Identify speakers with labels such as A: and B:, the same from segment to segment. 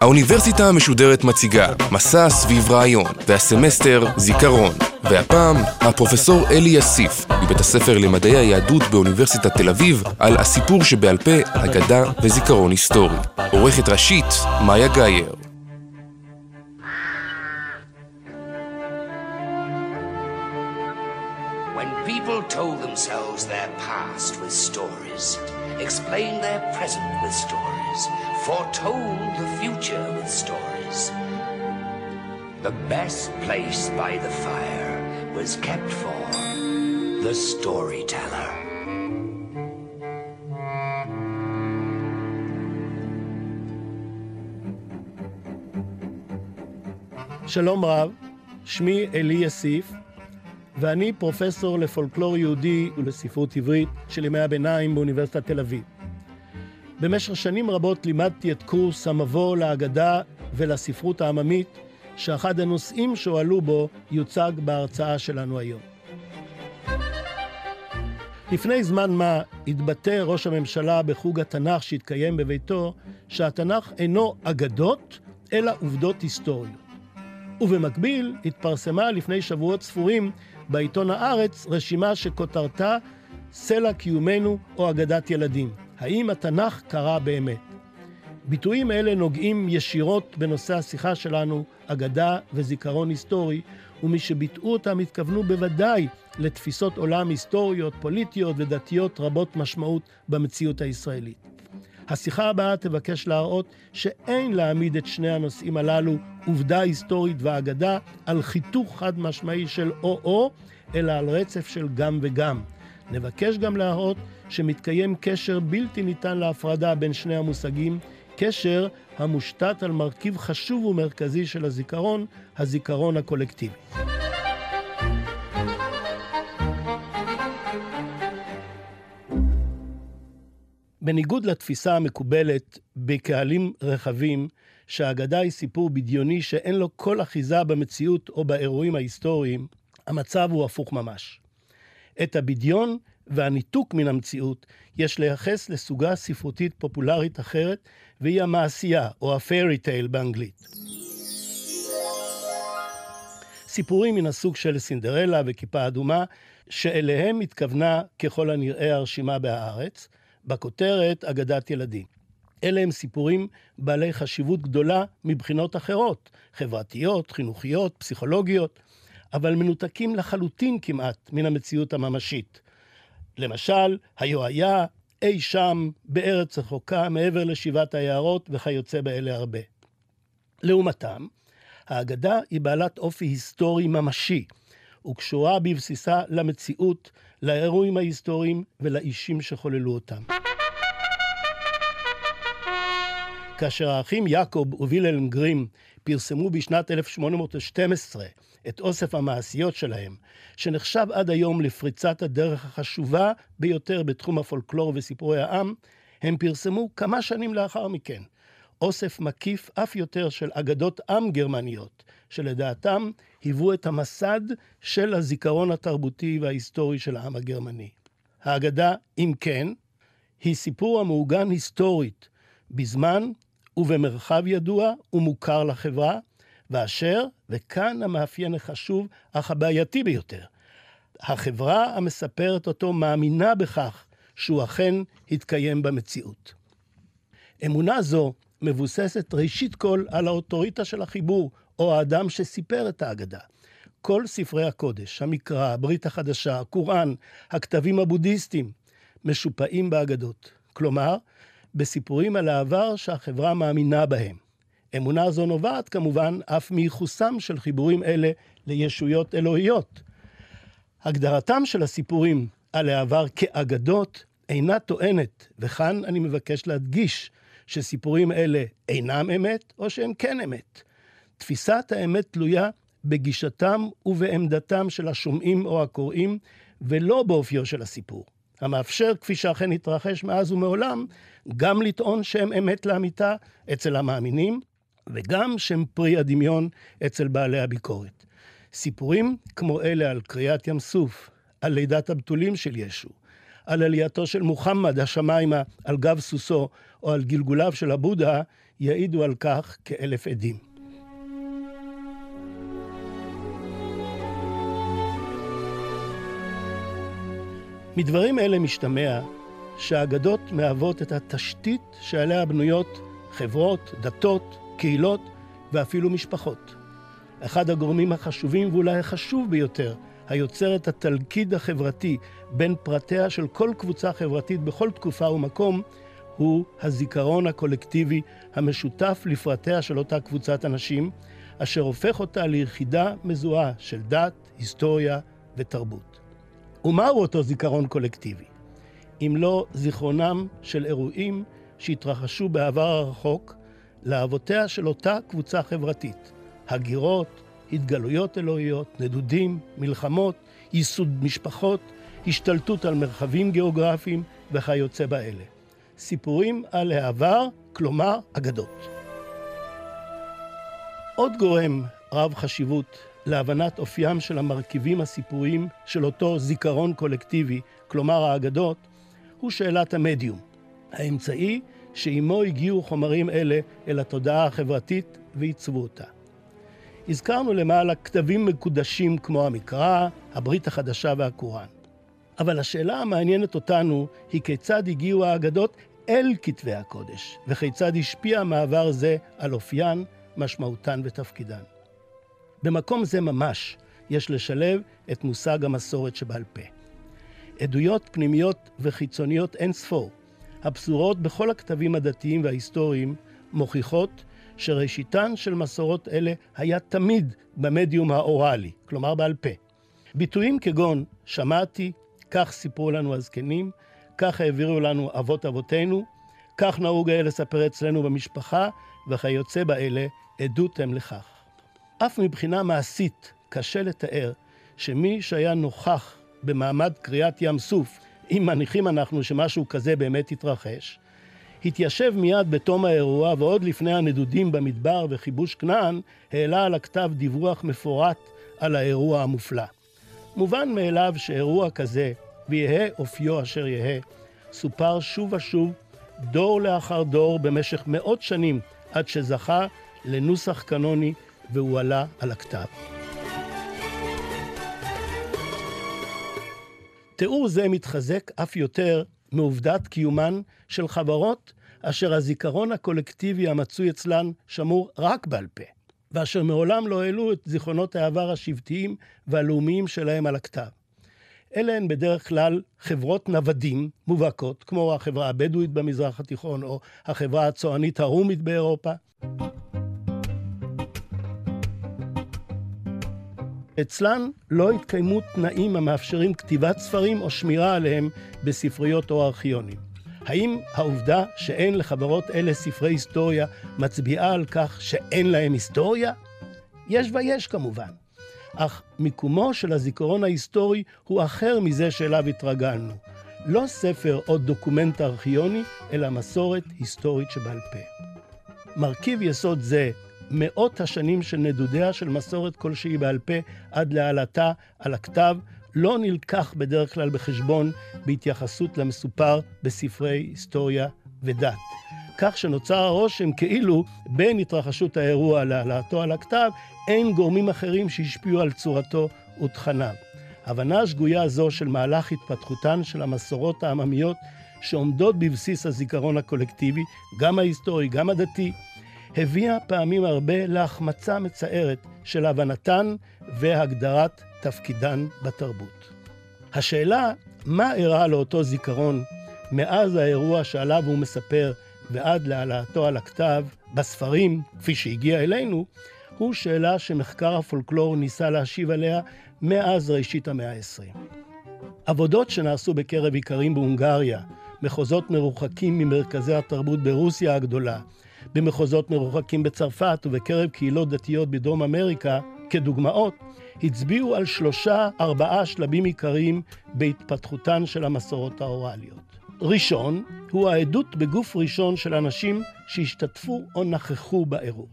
A: האוניברסיטה המשודרת מציגה מסע סביב רעיון, והסמסטר זיכרון. והפעם, הפרופסור אלי יסיף, מבית הספר למדעי היהדות באוניברסיטת תל אביב, על הסיפור שבעל פה, אגדה וזיכרון היסטורי. עורכת ראשית, מאיה גאייר.
B: Foretold the future with stories. The best place by the fire was kept for the storyteller.
C: שלום רב, שמי אלי יסיף, ואני פרופסור לפולקלור יהודי ולספרות עברית של ימי הביניים באוניברסיטת תל אביב. במשך שנים רבות לימדתי את קורס המבוא לאגדה ולספרות העממית, שאחד הנושאים שהועלו בו יוצג בהרצאה שלנו היום. לפני זמן מה התבטא ראש הממשלה בחוג התנ"ך שהתקיים בביתו, שהתנ"ך אינו אגדות, אלא עובדות היסטוריות. ובמקביל התפרסמה לפני שבועות ספורים בעיתון הארץ רשימה שכותרתה סלע קיומנו או אגדת ילדים. האם התנ"ך קרה באמת? ביטויים אלה נוגעים ישירות בנושא השיחה שלנו, אגדה וזיכרון היסטורי, ומי שביטאו אותם התכוונו בוודאי לתפיסות עולם היסטוריות, פוליטיות ודתיות רבות משמעות במציאות הישראלית. השיחה הבאה תבקש להראות שאין להעמיד את שני הנושאים הללו, עובדה היסטורית ואגדה, על חיתוך חד משמעי של או-או, אלא על רצף של גם וגם. נבקש גם להראות שמתקיים קשר בלתי ניתן להפרדה בין שני המושגים, קשר המושתת על מרכיב חשוב ומרכזי של הזיכרון, הזיכרון הקולקטיבי. בניגוד לתפיסה המקובלת בקהלים רחבים, שהאגדה היא סיפור בדיוני שאין לו כל אחיזה במציאות או באירועים ההיסטוריים, המצב הוא הפוך ממש. את הבדיון והניתוק מן המציאות יש לייחס לסוגה ספרותית פופולרית אחרת, והיא המעשייה, או ה-fairy tale באנגלית. סיפורים מן הסוג של סינדרלה וכיפה אדומה, שאליהם התכוונה ככל הנראה הרשימה בהארץ, בכותרת אגדת ילדים. אלה הם סיפורים בעלי חשיבות גדולה מבחינות אחרות, חברתיות, חינוכיות, פסיכולוגיות, אבל מנותקים לחלוטין כמעט מן המציאות הממשית. למשל, היו היה אי שם בארץ רחוקה מעבר לשבעת היערות וכיוצא באלה הרבה. לעומתם, האגדה היא בעלת אופי היסטורי ממשי, וקשורה בבסיסה למציאות, לאירועים ההיסטוריים ולאישים שחוללו אותם. כאשר האחים יעקב ווילהלם גרים פרסמו בשנת 1812 את אוסף המעשיות שלהם, שנחשב עד היום לפריצת הדרך החשובה ביותר בתחום הפולקלור וסיפורי העם, הם פרסמו כמה שנים לאחר מכן אוסף מקיף אף יותר של אגדות עם גרמניות, שלדעתם היוו את המסד של הזיכרון התרבותי וההיסטורי של העם הגרמני. האגדה, אם כן, היא סיפור המעוגן היסטורית, בזמן ובמרחב ידוע ומוכר לחברה, ואשר, וכאן המאפיין החשוב אך הבעייתי ביותר, החברה המספרת אותו מאמינה בכך שהוא אכן התקיים במציאות. אמונה זו מבוססת ראשית כל על האוטוריטה של החיבור, או האדם שסיפר את האגדה. כל ספרי הקודש, המקרא, הברית החדשה, הקוראן, הכתבים הבודהיסטיים, משופעים באגדות. כלומר, בסיפורים על העבר שהחברה מאמינה בהם. אמונה זו נובעת כמובן אף מייחוסם של חיבורים אלה לישויות אלוהיות. הגדרתם של הסיפורים על העבר כאגדות אינה טוענת, וכאן אני מבקש להדגיש שסיפורים אלה אינם אמת או שהם כן אמת. תפיסת האמת תלויה בגישתם ובעמדתם של השומעים או הקוראים, ולא באופיו של הסיפור. המאפשר, כפי שאכן התרחש מאז ומעולם, גם לטעון שהם אמת לאמיתה אצל המאמינים, וגם שהם פרי הדמיון אצל בעלי הביקורת. סיפורים כמו אלה על קריעת ים סוף, על לידת הבתולים של ישו, על עלייתו של מוחמד השמיימה על גב סוסו, או על גלגוליו של הבודה, יעידו על כך כאלף עדים. מדברים אלה משתמע שהאגדות מהוות את התשתית שעליה בנויות חברות, דתות, קהילות ואפילו משפחות. אחד הגורמים החשובים ואולי החשוב ביותר היוצר את התלכיד החברתי בין פרטיה של כל קבוצה חברתית בכל תקופה ומקום, הוא הזיכרון הקולקטיבי המשותף לפרטיה של אותה קבוצת אנשים, אשר הופך אותה ליחידה מזוהה של דת, היסטוריה ותרבות. ומהו אותו זיכרון קולקטיבי? אם לא זיכרונם של אירועים שהתרחשו בעבר הרחוק, לאבותיה של אותה קבוצה חברתית. הגירות, התגלויות אלוהיות, נדודים, מלחמות, ייסוד משפחות, השתלטות על מרחבים גיאוגרפיים וכיוצא באלה. סיפורים על העבר, כלומר אגדות. עוד גורם רב חשיבות להבנת אופיים של המרכיבים הסיפוריים של אותו זיכרון קולקטיבי, כלומר האגדות, הוא שאלת המדיום, האמצעי שעימו הגיעו חומרים אלה אל התודעה החברתית ועיצבו אותה. הזכרנו למעלה כתבים מקודשים כמו המקרא, הברית החדשה והקוראן. אבל השאלה המעניינת אותנו היא כיצד הגיעו האגדות אל כתבי הקודש, וכיצד השפיע מעבר זה על אופיין, משמעותן ותפקידן. במקום זה ממש יש לשלב את מושג המסורת שבעל פה. עדויות פנימיות וחיצוניות אין ספור, הפזורות בכל הכתבים הדתיים וההיסטוריים, מוכיחות שראשיתן של מסורות אלה היה תמיד במדיום האוראלי, כלומר בעל פה. ביטויים כגון שמעתי, כך סיפרו לנו הזקנים, כך העבירו לנו אבות אבותינו, כך נהוג היה לספר אצלנו במשפחה, וכיוצא באלה עדות הם לכך. אף מבחינה מעשית קשה לתאר שמי שהיה נוכח במעמד קריאת ים סוף, אם מניחים אנחנו שמשהו כזה באמת יתרחש, התיישב מיד בתום האירוע ועוד לפני הנדודים במדבר וכיבוש כנען, העלה על הכתב דיווח מפורט על האירוע המופלא. מובן מאליו שאירוע כזה, ויהא אופיו אשר יהא, סופר שוב ושוב, דור לאחר דור במשך מאות שנים, עד שזכה לנוסח קנוני והועלה על הכתב. תיאור זה מתחזק אף יותר מעובדת קיומן של חברות אשר הזיכרון הקולקטיבי המצוי אצלן שמור רק בעל פה, ואשר מעולם לא העלו את זיכרונות העבר השבטיים והלאומיים שלהם על הכתב. אלה הן בדרך כלל חברות נוודים מובהקות, כמו החברה הבדואית במזרח התיכון או החברה הצוענית הרומית באירופה. אצלן לא התקיימו תנאים המאפשרים כתיבת ספרים או שמירה עליהם בספריות או ארכיונים. האם העובדה שאין לחברות אלה ספרי היסטוריה מצביעה על כך שאין להם היסטוריה? יש ויש כמובן. אך מיקומו של הזיכרון ההיסטורי הוא אחר מזה שאליו התרגלנו. לא ספר או דוקומנט ארכיוני, אלא מסורת היסטורית שבעל פה. מרכיב יסוד זה מאות השנים של נדודיה של מסורת כלשהי בעל פה עד להעלתה על הכתב, לא נלקח בדרך כלל בחשבון בהתייחסות למסופר בספרי היסטוריה ודת. כך שנוצר הרושם כאילו בין התרחשות האירוע להעלאתו על הכתב, אין גורמים אחרים שהשפיעו על צורתו ותכניו. הבנה שגויה זו של מהלך התפתחותן של המסורות העממיות שעומדות בבסיס הזיכרון הקולקטיבי, גם ההיסטורי, גם הדתי, הביאה פעמים הרבה להחמצה מצערת של הבנתן והגדרת תפקידן בתרבות. השאלה מה אירע לאותו זיכרון מאז האירוע שעליו הוא מספר ועד להעלאתו על הכתב, בספרים, כפי שהגיע אלינו, הוא שאלה שמחקר הפולקלור ניסה להשיב עליה מאז ראשית המאה ה-20. עבודות שנעשו בקרב איכרים בהונגריה, מחוזות מרוחקים ממרכזי התרבות ברוסיה הגדולה, במחוזות מרוחקים בצרפת ובקרב קהילות דתיות בדרום אמריקה, כדוגמאות, הצביעו על שלושה, ארבעה שלבים עיקריים בהתפתחותן של המסורות האוראליות. ראשון, הוא העדות בגוף ראשון של אנשים שהשתתפו או נכחו באירוע.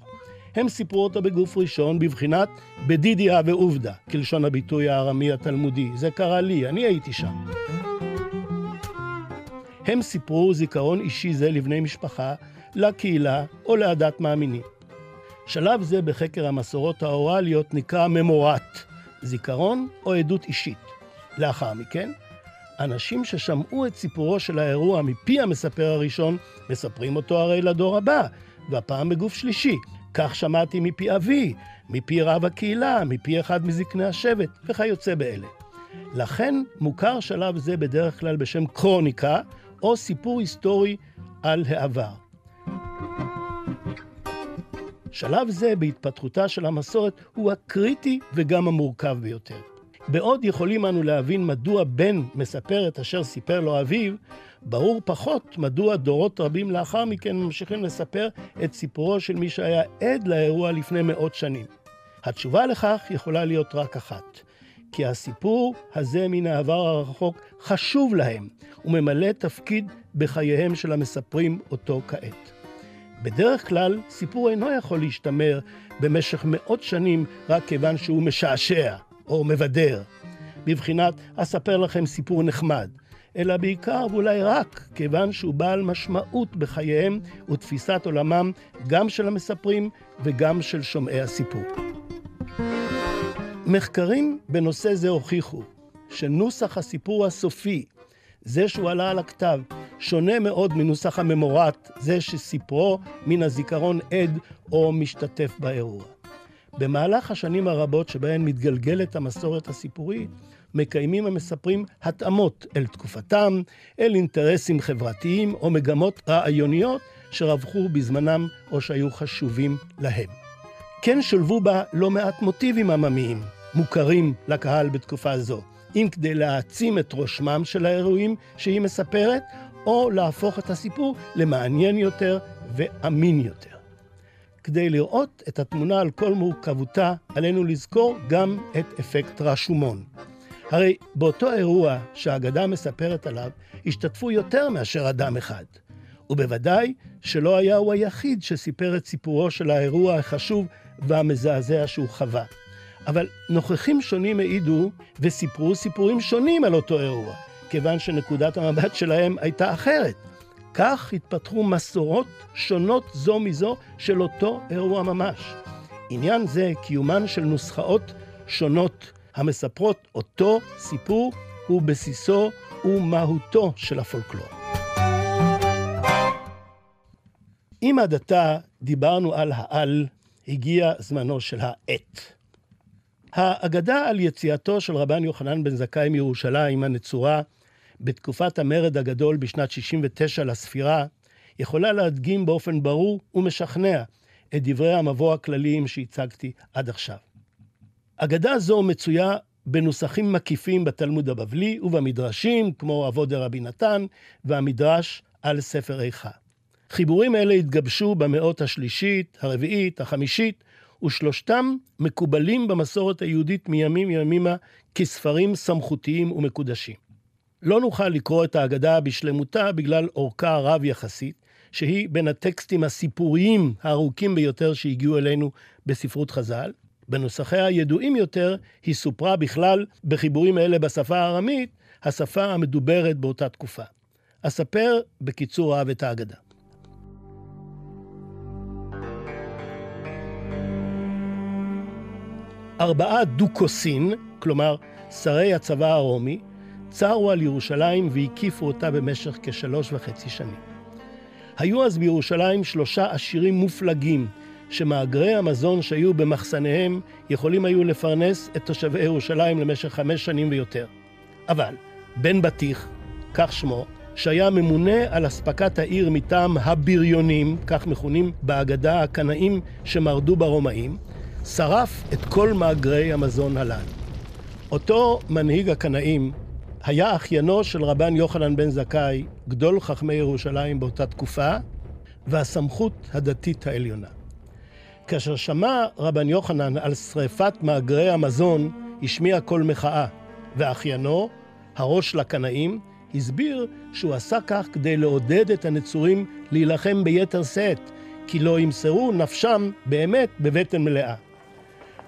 C: הם סיפרו אותו בגוף ראשון בבחינת בדידיה ועובדה, כלשון הביטוי הארמי התלמודי. זה קרה לי, אני הייתי שם. הם סיפרו זיכרון אישי זה לבני משפחה, לקהילה או לעדת מאמינים. שלב זה בחקר המסורות האוראליות נקרא ממורט, זיכרון או עדות אישית. לאחר מכן, אנשים ששמעו את סיפורו של האירוע מפי המספר הראשון, מספרים אותו הרי לדור הבא, והפעם בגוף שלישי. כך שמעתי מפי אבי, מפי רב הקהילה, מפי אחד מזקני השבט, וכיוצא באלה. לכן מוכר שלב זה בדרך כלל בשם קרוניקה, או סיפור היסטורי על העבר. שלב זה בהתפתחותה של המסורת הוא הקריטי וגם המורכב ביותר. בעוד יכולים אנו להבין מדוע בן מספר את אשר סיפר לו אביו, ברור פחות מדוע דורות רבים לאחר מכן ממשיכים לספר את סיפורו של מי שהיה עד לאירוע לפני מאות שנים. התשובה לכך יכולה להיות רק אחת, כי הסיפור הזה מן העבר הרחוק חשוב להם וממלא תפקיד בחייהם של המספרים אותו כעת. בדרך כלל, סיפור אינו יכול להשתמר במשך מאות שנים רק כיוון שהוא משעשע או מבדר, בבחינת אספר לכם סיפור נחמד, אלא בעיקר ואולי רק כיוון שהוא בעל משמעות בחייהם ותפיסת עולמם גם של המספרים וגם של שומעי הסיפור. מחקרים בנושא זה הוכיחו שנוסח הסיפור הסופי, זה שהוא עלה על הכתב, שונה מאוד מנוסח הממורט, זה שסיפרו מן הזיכרון עד או משתתף באירוע. במהלך השנים הרבות שבהן מתגלגלת המסורת הסיפורית, מקיימים המספרים התאמות אל תקופתם, אל אינטרסים חברתיים או מגמות רעיוניות שרווחו בזמנם או שהיו חשובים להם. כן שולבו בה לא מעט מוטיבים עממיים, מוכרים לקהל בתקופה זו, אם כדי להעצים את רושמם של האירועים שהיא מספרת, או להפוך את הסיפור למעניין יותר ואמין יותר. כדי לראות את התמונה על כל מורכבותה, עלינו לזכור גם את אפקט רשומון. הרי באותו אירוע שהאגדה מספרת עליו, השתתפו יותר מאשר אדם אחד. ובוודאי שלא היה הוא היחיד שסיפר את סיפורו של האירוע החשוב והמזעזע שהוא חווה. אבל נוכחים שונים העידו וסיפרו סיפורים שונים על אותו אירוע, כיוון שנקודת המבט שלהם הייתה אחרת. כך התפתחו מסורות שונות זו מזו של אותו אירוע ממש. עניין זה, קיומן של נוסחאות שונות המספרות אותו סיפור, הוא בסיסו ומהותו של הפולקלור. אם עד עתה דיברנו על העל, הגיע זמנו של העט. האגדה על יציאתו של רבן יוחנן בן זכאי מירושלים הנצורה בתקופת המרד הגדול בשנת 69 לספירה, יכולה להדגים באופן ברור ומשכנע את דברי המבוא הכלליים שהצגתי עד עכשיו. אגדה זו מצויה בנוסחים מקיפים בתלמוד הבבלי ובמדרשים, כמו אבות דרבי נתן והמדרש על ספר איכה. חיבורים אלה התגבשו במאות השלישית, הרביעית, החמישית, ושלושתם מקובלים במסורת היהודית מימים ימימה כספרים סמכותיים ומקודשים. לא נוכל לקרוא את ההגדה בשלמותה בגלל אורכה רב יחסית, שהיא בין הטקסטים הסיפוריים הארוכים ביותר שהגיעו אלינו בספרות חז"ל. בנוסחיה הידועים יותר, היא סופרה בכלל בחיבורים אלה בשפה הארמית, השפה המדוברת באותה תקופה. אספר בקיצור רב את ההגדה. ארבעה דוכוסין, כלומר שרי הצבא הרומי, צרו על ירושלים והקיפו אותה במשך כשלוש וחצי שנים. היו אז בירושלים שלושה עשירים מופלגים, שמאגרי המזון שהיו במחסניהם יכולים היו לפרנס את תושבי ירושלים למשך חמש שנים ויותר. אבל בן בטיח, כך שמו, שהיה ממונה על אספקת העיר מטעם הבריונים, כך מכונים בהגדה הקנאים שמרדו ברומאים, שרף את כל מאגרי המזון הללו. אותו מנהיג הקנאים היה אחיינו של רבן יוחנן בן זכאי, גדול חכמי ירושלים באותה תקופה, והסמכות הדתית העליונה. כאשר שמע רבן יוחנן על שריפת מאגרי המזון, השמיע קול מחאה, ואחיינו, הראש לקנאים, הסביר שהוא עשה כך כדי לעודד את הנצורים להילחם ביתר שאת, כי לא ימסרו נפשם באמת בבטן מלאה.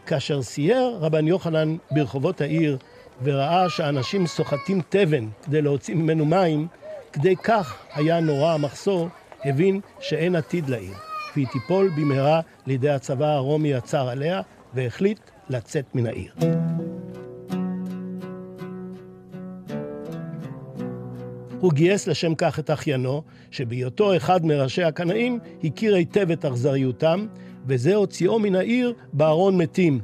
C: כאשר סייר רבן יוחנן ברחובות העיר וראה שאנשים סוחטים תבן כדי להוציא ממנו מים, כדי כך היה נורא המחסור, הבין שאין עתיד לעיר, והיא תיפול במהרה לידי הצבא הרומי הצר עליה, והחליט לצאת מן העיר. הוא גייס לשם כך את אחיינו, שבהיותו אחד מראשי הקנאים, הכיר היטב את אכזריותם, וזה הוציאו מן העיר בארון מתים,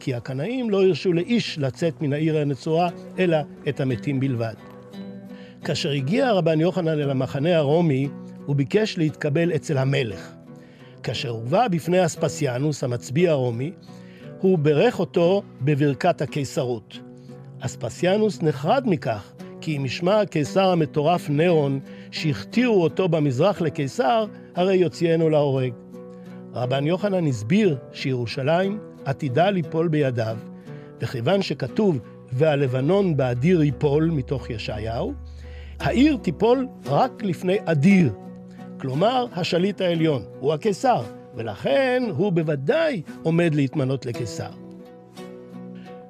C: כי הקנאים לא הרשו לאיש לצאת מן העיר הנצורה, אלא את המתים בלבד. כאשר הגיע רבן יוחנן אל המחנה הרומי, הוא ביקש להתקבל אצל המלך. כאשר הובא בפני אספסיאנוס, המצביא הרומי, הוא בירך אותו בברכת הקיסרות. אספסיאנוס נחרד מכך, כי אם ישמע הקיסר המטורף נירון, שהכתירו אותו במזרח לקיסר, הרי יוציאנו להורג. רבן יוחנן הסביר שירושלים עתידה ליפול בידיו, וכיוון שכתוב והלבנון באדיר ייפול מתוך ישעיהו, העיר תיפול רק לפני אדיר, כלומר השליט העליון, הוא הקיסר, ולכן הוא בוודאי עומד להתמנות לקיסר.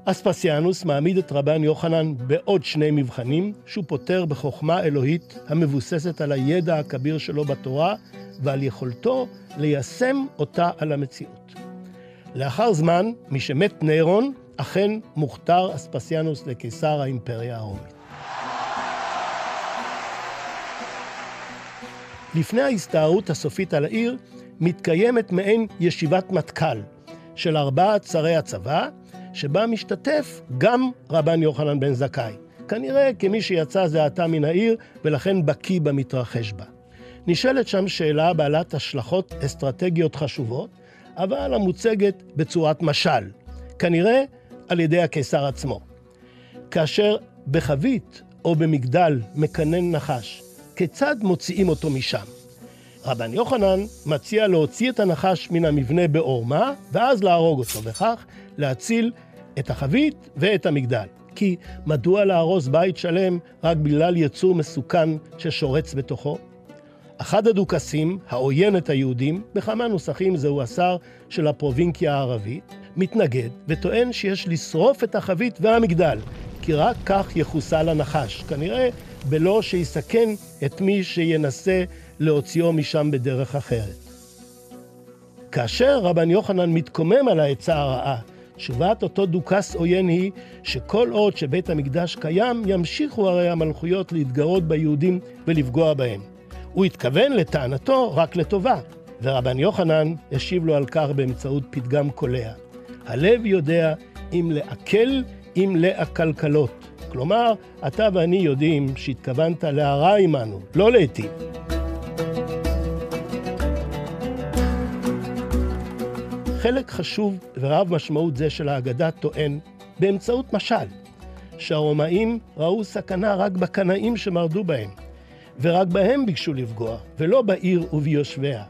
C: אספסיאנוס מעמיד את רבן יוחנן בעוד שני מבחנים, שהוא פותר בחוכמה אלוהית המבוססת על הידע הכביר שלו בתורה ועל יכולתו ליישם אותה על המציאות. לאחר זמן, משמת נירון, אכן מוכתר אספסיאנוס לקיסר האימפריה הרומית. לפני ההסתערות הסופית על העיר, מתקיימת מעין ישיבת מטכ"ל של ארבעת שרי הצבא, שבה משתתף גם רבן יוחנן בן זכאי. כנראה כמי שיצא זה עתה מן העיר, ולכן בקיא במתרחש בה. נשאלת שם שאלה בעלת השלכות אסטרטגיות חשובות, אבל המוצגת בצורת משל, כנראה על ידי הקיסר עצמו. כאשר בחבית או במגדל מקנן נחש, כיצד מוציאים אותו משם? רבן יוחנן מציע להוציא את הנחש מן המבנה בעורמה, ואז להרוג אותו, וכך להציל את החבית ואת המגדל. כי מדוע להרוס בית שלם רק בגלל יצור מסוכן ששורץ בתוכו? אחד הדוכסים, העוין את היהודים, בכמה נוסחים זהו השר של הפרובינקיה הערבית, מתנגד וטוען שיש לשרוף את החבית והמגדל, כי רק כך יחוסל הנחש, כנראה בלא שיסכן את מי שינסה להוציאו משם בדרך אחרת. כאשר רבן יוחנן מתקומם על העצה הרעה, תשובת אותו דוכס עוין היא שכל עוד שבית המקדש קיים, ימשיכו הרי המלכויות להתגרות ביהודים ולפגוע בהם. הוא התכוון לטענתו רק לטובה, ורבן יוחנן השיב לו על כך באמצעות פתגם קולע. הלב יודע אם לעכל, אם לעקלקלות. כלומר, אתה ואני יודעים שהתכוונת להרע עמנו, לא להיטיב. חלק חשוב ורב משמעות זה של ההגדה טוען, באמצעות משל, שהרומאים ראו סכנה רק בקנאים שמרדו בהם, ורק בהם ביקשו לפגוע, ולא בעיר וביושביה.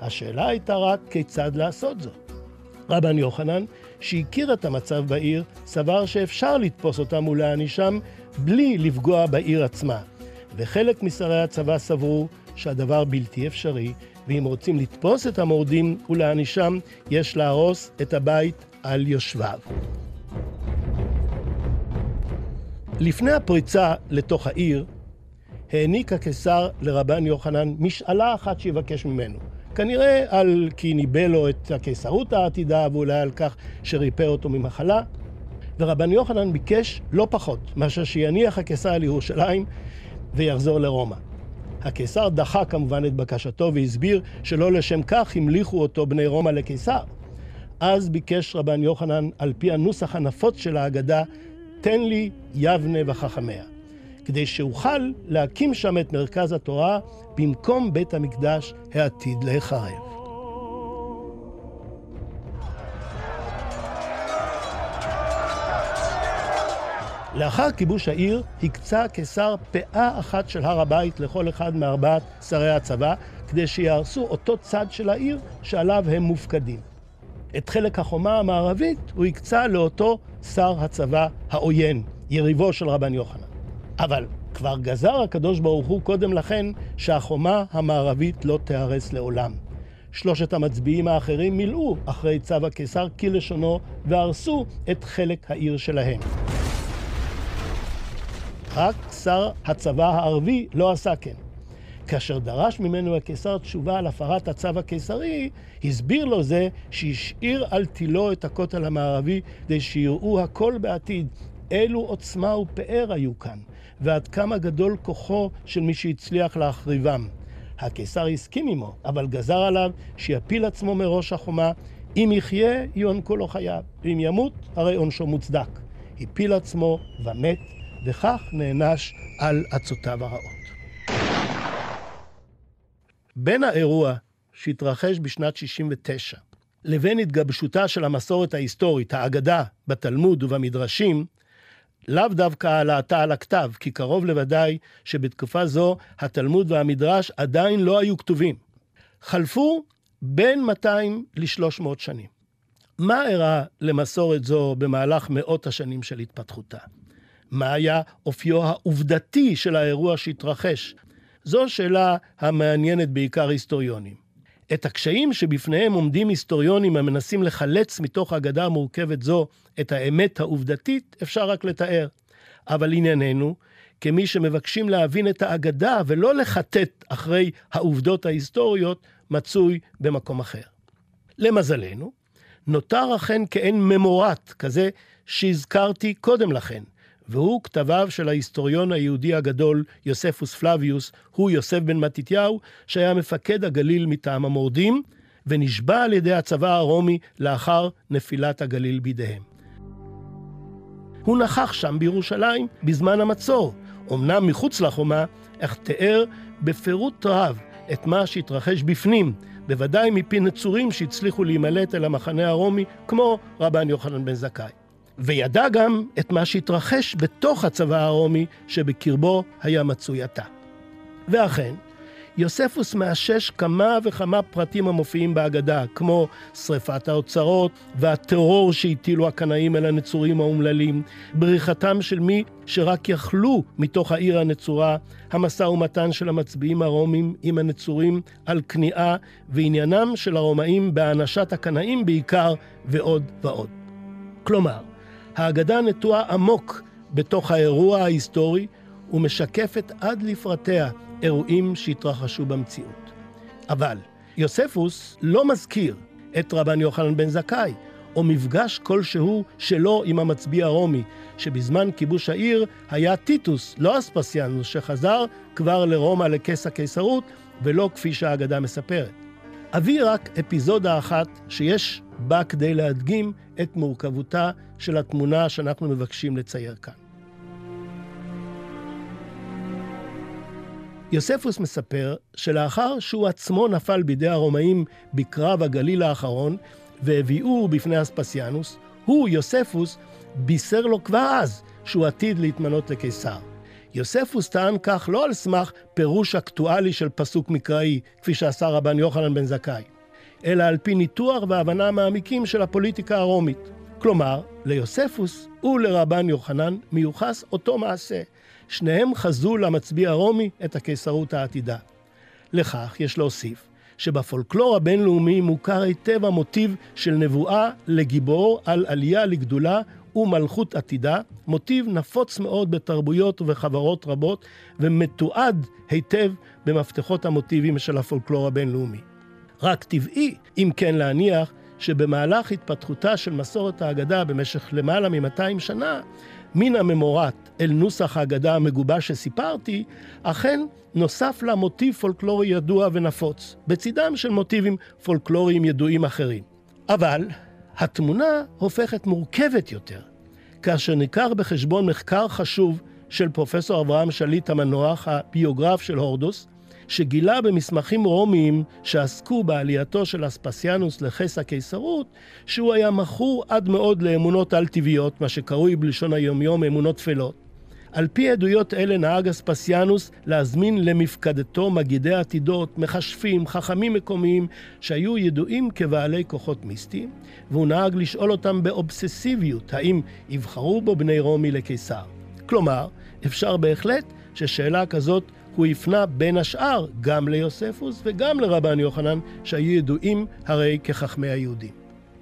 C: השאלה הייתה רק כיצד לעשות זאת. רבן יוחנן, שהכיר את המצב בעיר, סבר שאפשר לתפוס אותם ולהענישם בלי לפגוע בעיר עצמה. וחלק משרי הצבא סברו שהדבר בלתי אפשרי, ואם רוצים לתפוס את המורדים ולהענישם, יש להרוס את הבית על יושביו. לפני הפריצה לתוך העיר, העניק הקיסר לרבן יוחנן משאלה אחת שיבקש ממנו. כנראה על כי ניבא לו את הקיסרות העתידה ואולי על כך שריפא אותו ממחלה. ורבן יוחנן ביקש לא פחות מאשר שיניח הקיסר לירושלים ויחזור לרומא. הקיסר דחה כמובן את בקשתו והסביר שלא לשם כך המליכו אותו בני רומא לקיסר. אז ביקש רבן יוחנן, על פי הנוסח הנפוץ של ההגדה, תן לי יבנה וחכמיה. כדי שאוכל להקים שם את מרכז התורה במקום בית המקדש העתיד להיחרב. לאחר כיבוש העיר, הקצה הקיסר פאה אחת של הר הבית לכל אחד מארבעת שרי הצבא, כדי שיהרסו אותו צד של העיר שעליו הם מופקדים. את חלק החומה המערבית הוא הקצה לאותו שר הצבא העוין, יריבו של רבן יוחנן. אבל כבר גזר הקדוש ברוך הוא קודם לכן שהחומה המערבית לא תיהרס לעולם. שלושת המצביעים האחרים מילאו אחרי צו הקיסר כלשונו והרסו את חלק העיר שלהם. רק שר הצבא הערבי לא עשה כן. כאשר דרש ממנו הקיסר תשובה על הפרת הצו הקיסרי, הסביר לו זה שהשאיר על תילו את הכותל המערבי כדי שיראו הכל בעתיד. אילו עוצמה ופאר היו כאן, ועד כמה גדול כוחו של מי שהצליח להחריבם. הקיסר הסכים עמו, אבל גזר עליו שיפיל עצמו מראש החומה. אם יחיה, יוענקו לו חייו, ואם ימות, הרי עונשו מוצדק. הפיל עצמו ומת, וכך נענש על עצותיו הרעות. בין האירוע שהתרחש בשנת 69 לבין התגבשותה של המסורת ההיסטורית, האגדה, בתלמוד ובמדרשים, לאו דווקא העלאתה על הכתב, כי קרוב לוודאי שבתקופה זו התלמוד והמדרש עדיין לא היו כתובים. חלפו בין 200 ל-300 שנים. מה אירע למסורת זו במהלך מאות השנים של התפתחותה? מה היה אופיו העובדתי של האירוע שהתרחש? זו שאלה המעניינת בעיקר היסטוריונים. את הקשיים שבפניהם עומדים היסטוריונים המנסים לחלץ מתוך אגדה מורכבת זו את האמת העובדתית, אפשר רק לתאר. אבל ענייננו, כמי שמבקשים להבין את האגדה ולא לחטט אחרי העובדות ההיסטוריות, מצוי במקום אחר. למזלנו, נותר אכן כאין ממורט כזה שהזכרתי קודם לכן, והוא כתביו של ההיסטוריון היהודי הגדול יוספוס פלביוס, הוא יוסף בן מתתיהו, שהיה מפקד הגליל מטעם המורדים, ונשבע על ידי הצבא הרומי לאחר נפילת הגליל בידיהם. הוא נכח שם בירושלים בזמן המצור, אמנם מחוץ לחומה, אך תיאר בפירוט רב את מה שהתרחש בפנים, בוודאי מפי נצורים שהצליחו להימלט אל המחנה הרומי, כמו רבן יוחנן בן זכאי. וידע גם את מה שהתרחש בתוך הצבא הרומי שבקרבו היה מצוי התא. ואכן, יוספוס מאשש כמה וכמה פרטים המופיעים בהגדה, כמו שרפת האוצרות והטרור שהטילו הקנאים אל הנצורים האומללים, בריחתם של מי שרק יכלו מתוך העיר הנצורה, המשא ומתן של המצביעים הרומים עם הנצורים על כניעה, ועניינם של הרומאים בהענשת הקנאים בעיקר, ועוד ועוד. כלומר, ההגדה נטועה עמוק בתוך האירוע ההיסטורי ומשקפת עד לפרטיה אירועים שהתרחשו במציאות. אבל יוספוס לא מזכיר את רבן יוחנן בן זכאי, או מפגש כלשהו שלו עם המצביא הרומי, שבזמן כיבוש העיר היה טיטוס, לא אספסיאנוס, שחזר כבר לרומא לכס הקיסרות, ולא כפי שהאגדה מספרת. אביא רק אפיזודה אחת שיש בה כדי להדגים את מורכבותה של התמונה שאנחנו מבקשים לצייר כאן. יוספוס מספר שלאחר שהוא עצמו נפל בידי הרומאים בקרב הגליל האחרון והביאוהו בפני אספסיאנוס, הוא, יוספוס, בישר לו כבר אז שהוא עתיד להתמנות לקיסר. יוספוס טען כך לא על סמך פירוש אקטואלי של פסוק מקראי, כפי שעשה רבן יוחנן בן זכאי, אלא על פי ניתוח והבנה מעמיקים של הפוליטיקה הרומית. כלומר, ליוספוס ולרבן יוחנן מיוחס אותו מעשה. שניהם חזו למצביא הרומי את הקיסרות העתידה. לכך יש להוסיף שבפולקלור הבינלאומי מוכר היטב המוטיב של נבואה לגיבור על עלייה לגדולה ומלכות עתידה, מוטיב נפוץ מאוד בתרבויות ובחברות רבות ומתועד היטב במפתחות המוטיבים של הפולקלור הבינלאומי. רק טבעי, אם כן להניח, שבמהלך התפתחותה של מסורת ההגדה במשך למעלה מ-200 שנה, מן הממורת אל נוסח ההגדה המגובש שסיפרתי, אכן נוסף לה מוטיב פולקלורי ידוע ונפוץ, בצידם של מוטיבים פולקלוריים ידועים אחרים. אבל התמונה הופכת מורכבת יותר, כאשר ניכר בחשבון מחקר חשוב של פרופסור אברהם שליט המנוח, הביוגרף של הורדוס, שגילה במסמכים רומיים שעסקו בעלייתו של אספסיאנוס לכס הקיסרות, שהוא היה מכור עד מאוד לאמונות על-טבעיות, מה שקרוי בלשון היומיום אמונות טפלות. על פי עדויות אלה נהג אספסיאנוס להזמין למפקדתו מגידי עתידות, מכשפים, חכמים מקומיים, שהיו ידועים כבעלי כוחות מיסטיים, והוא נהג לשאול אותם באובססיביות, האם יבחרו בו בני רומי לקיסר. כלומר, אפשר בהחלט ששאלה כזאת הוא הפנה בין השאר גם ליוספוס וגם לרבן יוחנן, שהיו ידועים הרי כחכמי היהודים.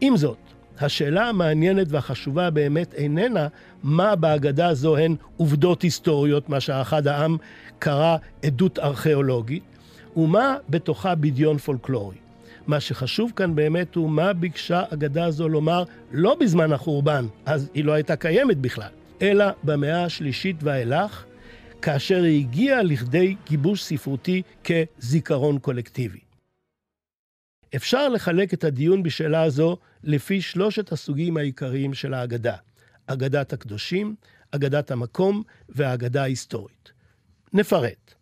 C: עם זאת, השאלה המעניינת והחשובה באמת איננה מה בהגדה הזו הן עובדות היסטוריות, מה שאחד העם קרא עדות ארכיאולוגית, ומה בתוכה בדיון פולקלורי. מה שחשוב כאן באמת הוא מה ביקשה אגדה הזו לומר לא בזמן החורבן, אז היא לא הייתה קיימת בכלל, אלא במאה השלישית ואילך, כאשר היא הגיעה לכדי גיבוש ספרותי כזיכרון קולקטיבי. אפשר לחלק את הדיון בשאלה הזו לפי שלושת הסוגים העיקריים של האגדה: אגדת הקדושים, אגדת המקום והאגדה ההיסטורית. נפרט.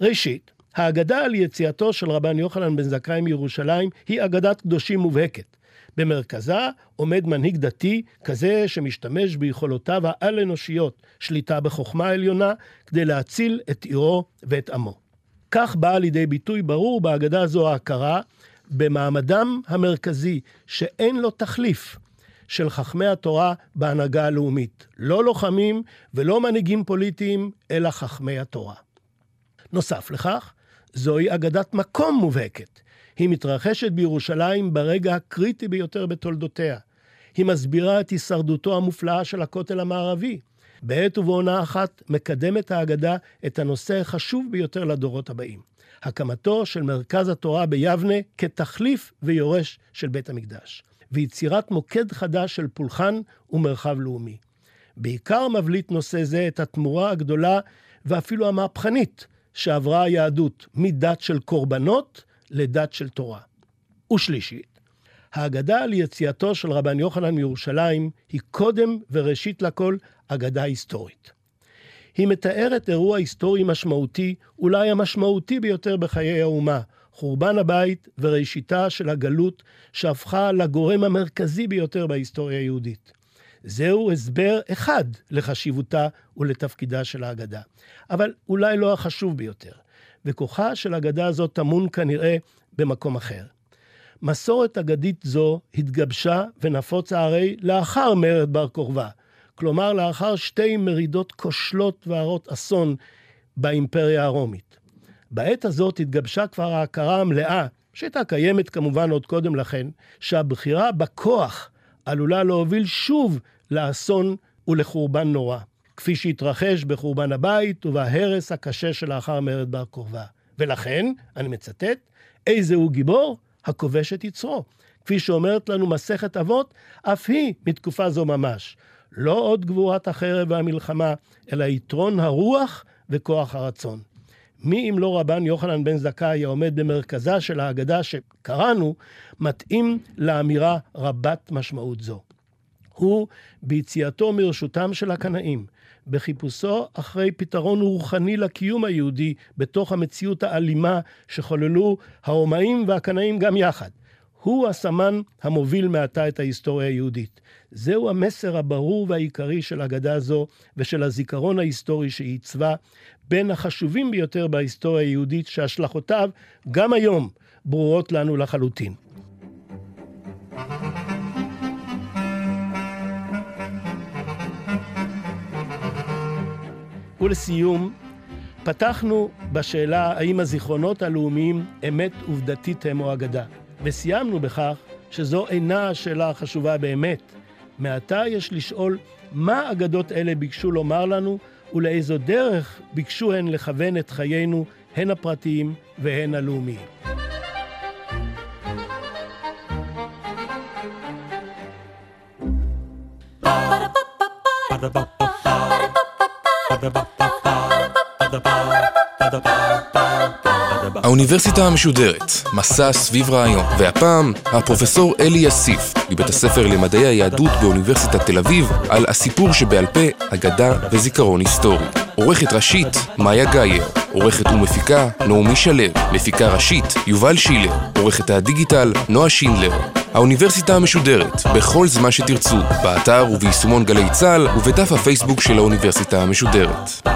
C: ראשית, האגדה על יציאתו של רבן יוחנן בן זכאי מירושלים היא אגדת קדושים מובהקת. במרכזה עומד מנהיג דתי, כזה שמשתמש ביכולותיו העל-אנושיות, שליטה בחוכמה עליונה, כדי להציל את עירו ואת עמו. כך באה לידי ביטוי ברור בהגדה זו ההכרה במעמדם המרכזי, שאין לו תחליף, של חכמי התורה בהנהגה הלאומית. לא לוחמים ולא מנהיגים פוליטיים, אלא חכמי התורה. נוסף לכך, זוהי אגדת מקום מובהקת. היא מתרחשת בירושלים ברגע הקריטי ביותר בתולדותיה. היא מסבירה את הישרדותו המופלאה של הכותל המערבי. בעת ובעונה אחת מקדמת האגדה את הנושא החשוב ביותר לדורות הבאים. הקמתו של מרכז התורה ביבנה כתחליף ויורש של בית המקדש, ויצירת מוקד חדש של פולחן ומרחב לאומי. בעיקר מבליט נושא זה את התמורה הגדולה ואפילו המהפכנית שעברה היהדות מדת של קורבנות לדת של תורה. ושלישית, האגדה על יציאתו של רבן יוחנן מירושלים היא קודם וראשית לכל אגדה היסטורית. היא מתארת אירוע היסטורי משמעותי, אולי המשמעותי ביותר בחיי האומה, חורבן הבית וראשיתה של הגלות שהפכה לגורם המרכזי ביותר בהיסטוריה היהודית. זהו הסבר אחד לחשיבותה ולתפקידה של האגדה, אבל אולי לא החשוב ביותר, וכוחה של אגדה זו טמון כנראה במקום אחר. מסורת אגדית זו התגבשה ונפוצה הרי לאחר מרד בר כוכבא, כלומר לאחר שתי מרידות כושלות והרות אסון באימפריה הרומית. בעת הזאת התגבשה כבר ההכרה המלאה, שהייתה קיימת כמובן עוד קודם לכן, שהבחירה בכוח עלולה להוביל שוב לאסון ולחורבן נורא, כפי שהתרחש בחורבן הבית ובהרס הקשה שלאחר מרד בר כוכבא. ולכן, אני מצטט, איזה הוא גיבור? הכובש את יצרו. כפי שאומרת לנו מסכת אבות, אף היא מתקופה זו ממש. לא עוד גבורת החרב והמלחמה, אלא יתרון הרוח וכוח הרצון. מי אם לא רבן יוחנן בן זכאי העומד במרכזה של ההגדה שקראנו, מתאים לאמירה רבת משמעות זו. הוא ביציאתו מרשותם של הקנאים, בחיפושו אחרי פתרון רוחני לקיום היהודי בתוך המציאות האלימה שחוללו הרומאים והקנאים גם יחד. הוא הסמן המוביל מעתה את ההיסטוריה היהודית. זהו המסר הברור והעיקרי של אגדה זו ושל הזיכרון ההיסטורי שעיצבה, בין החשובים ביותר בהיסטוריה היהודית, שהשלכותיו גם היום ברורות לנו לחלוטין. ולסיום, פתחנו בשאלה האם הזיכרונות הלאומיים אמת עובדתית הם או אגדה. וסיימנו בכך שזו אינה השאלה החשובה באמת. מעתה יש לשאול מה אגדות אלה ביקשו לומר לנו ולאיזו דרך ביקשו הן לכוון את חיינו, הן הפרטיים והן הלאומיים.
A: האוניברסיטה המשודרת, מסע סביב רעיון, והפעם הפרופסור אלי יסיף, מבית הספר למדעי היהדות באוניברסיטת תל אביב, על הסיפור שבעל פה, אגדה וזיכרון היסטורי. עורכת ראשית, מאיה גאייר. עורכת ומפיקה, נעמי שלו. מפיקה ראשית, יובל שילר. עורכת הדיגיטל, נועה שינדלר. האוניברסיטה המשודרת, בכל זמן שתרצו, באתר וביישומון גלי צה"ל ובדף הפייסבוק של האוניברסיטה המשודרת.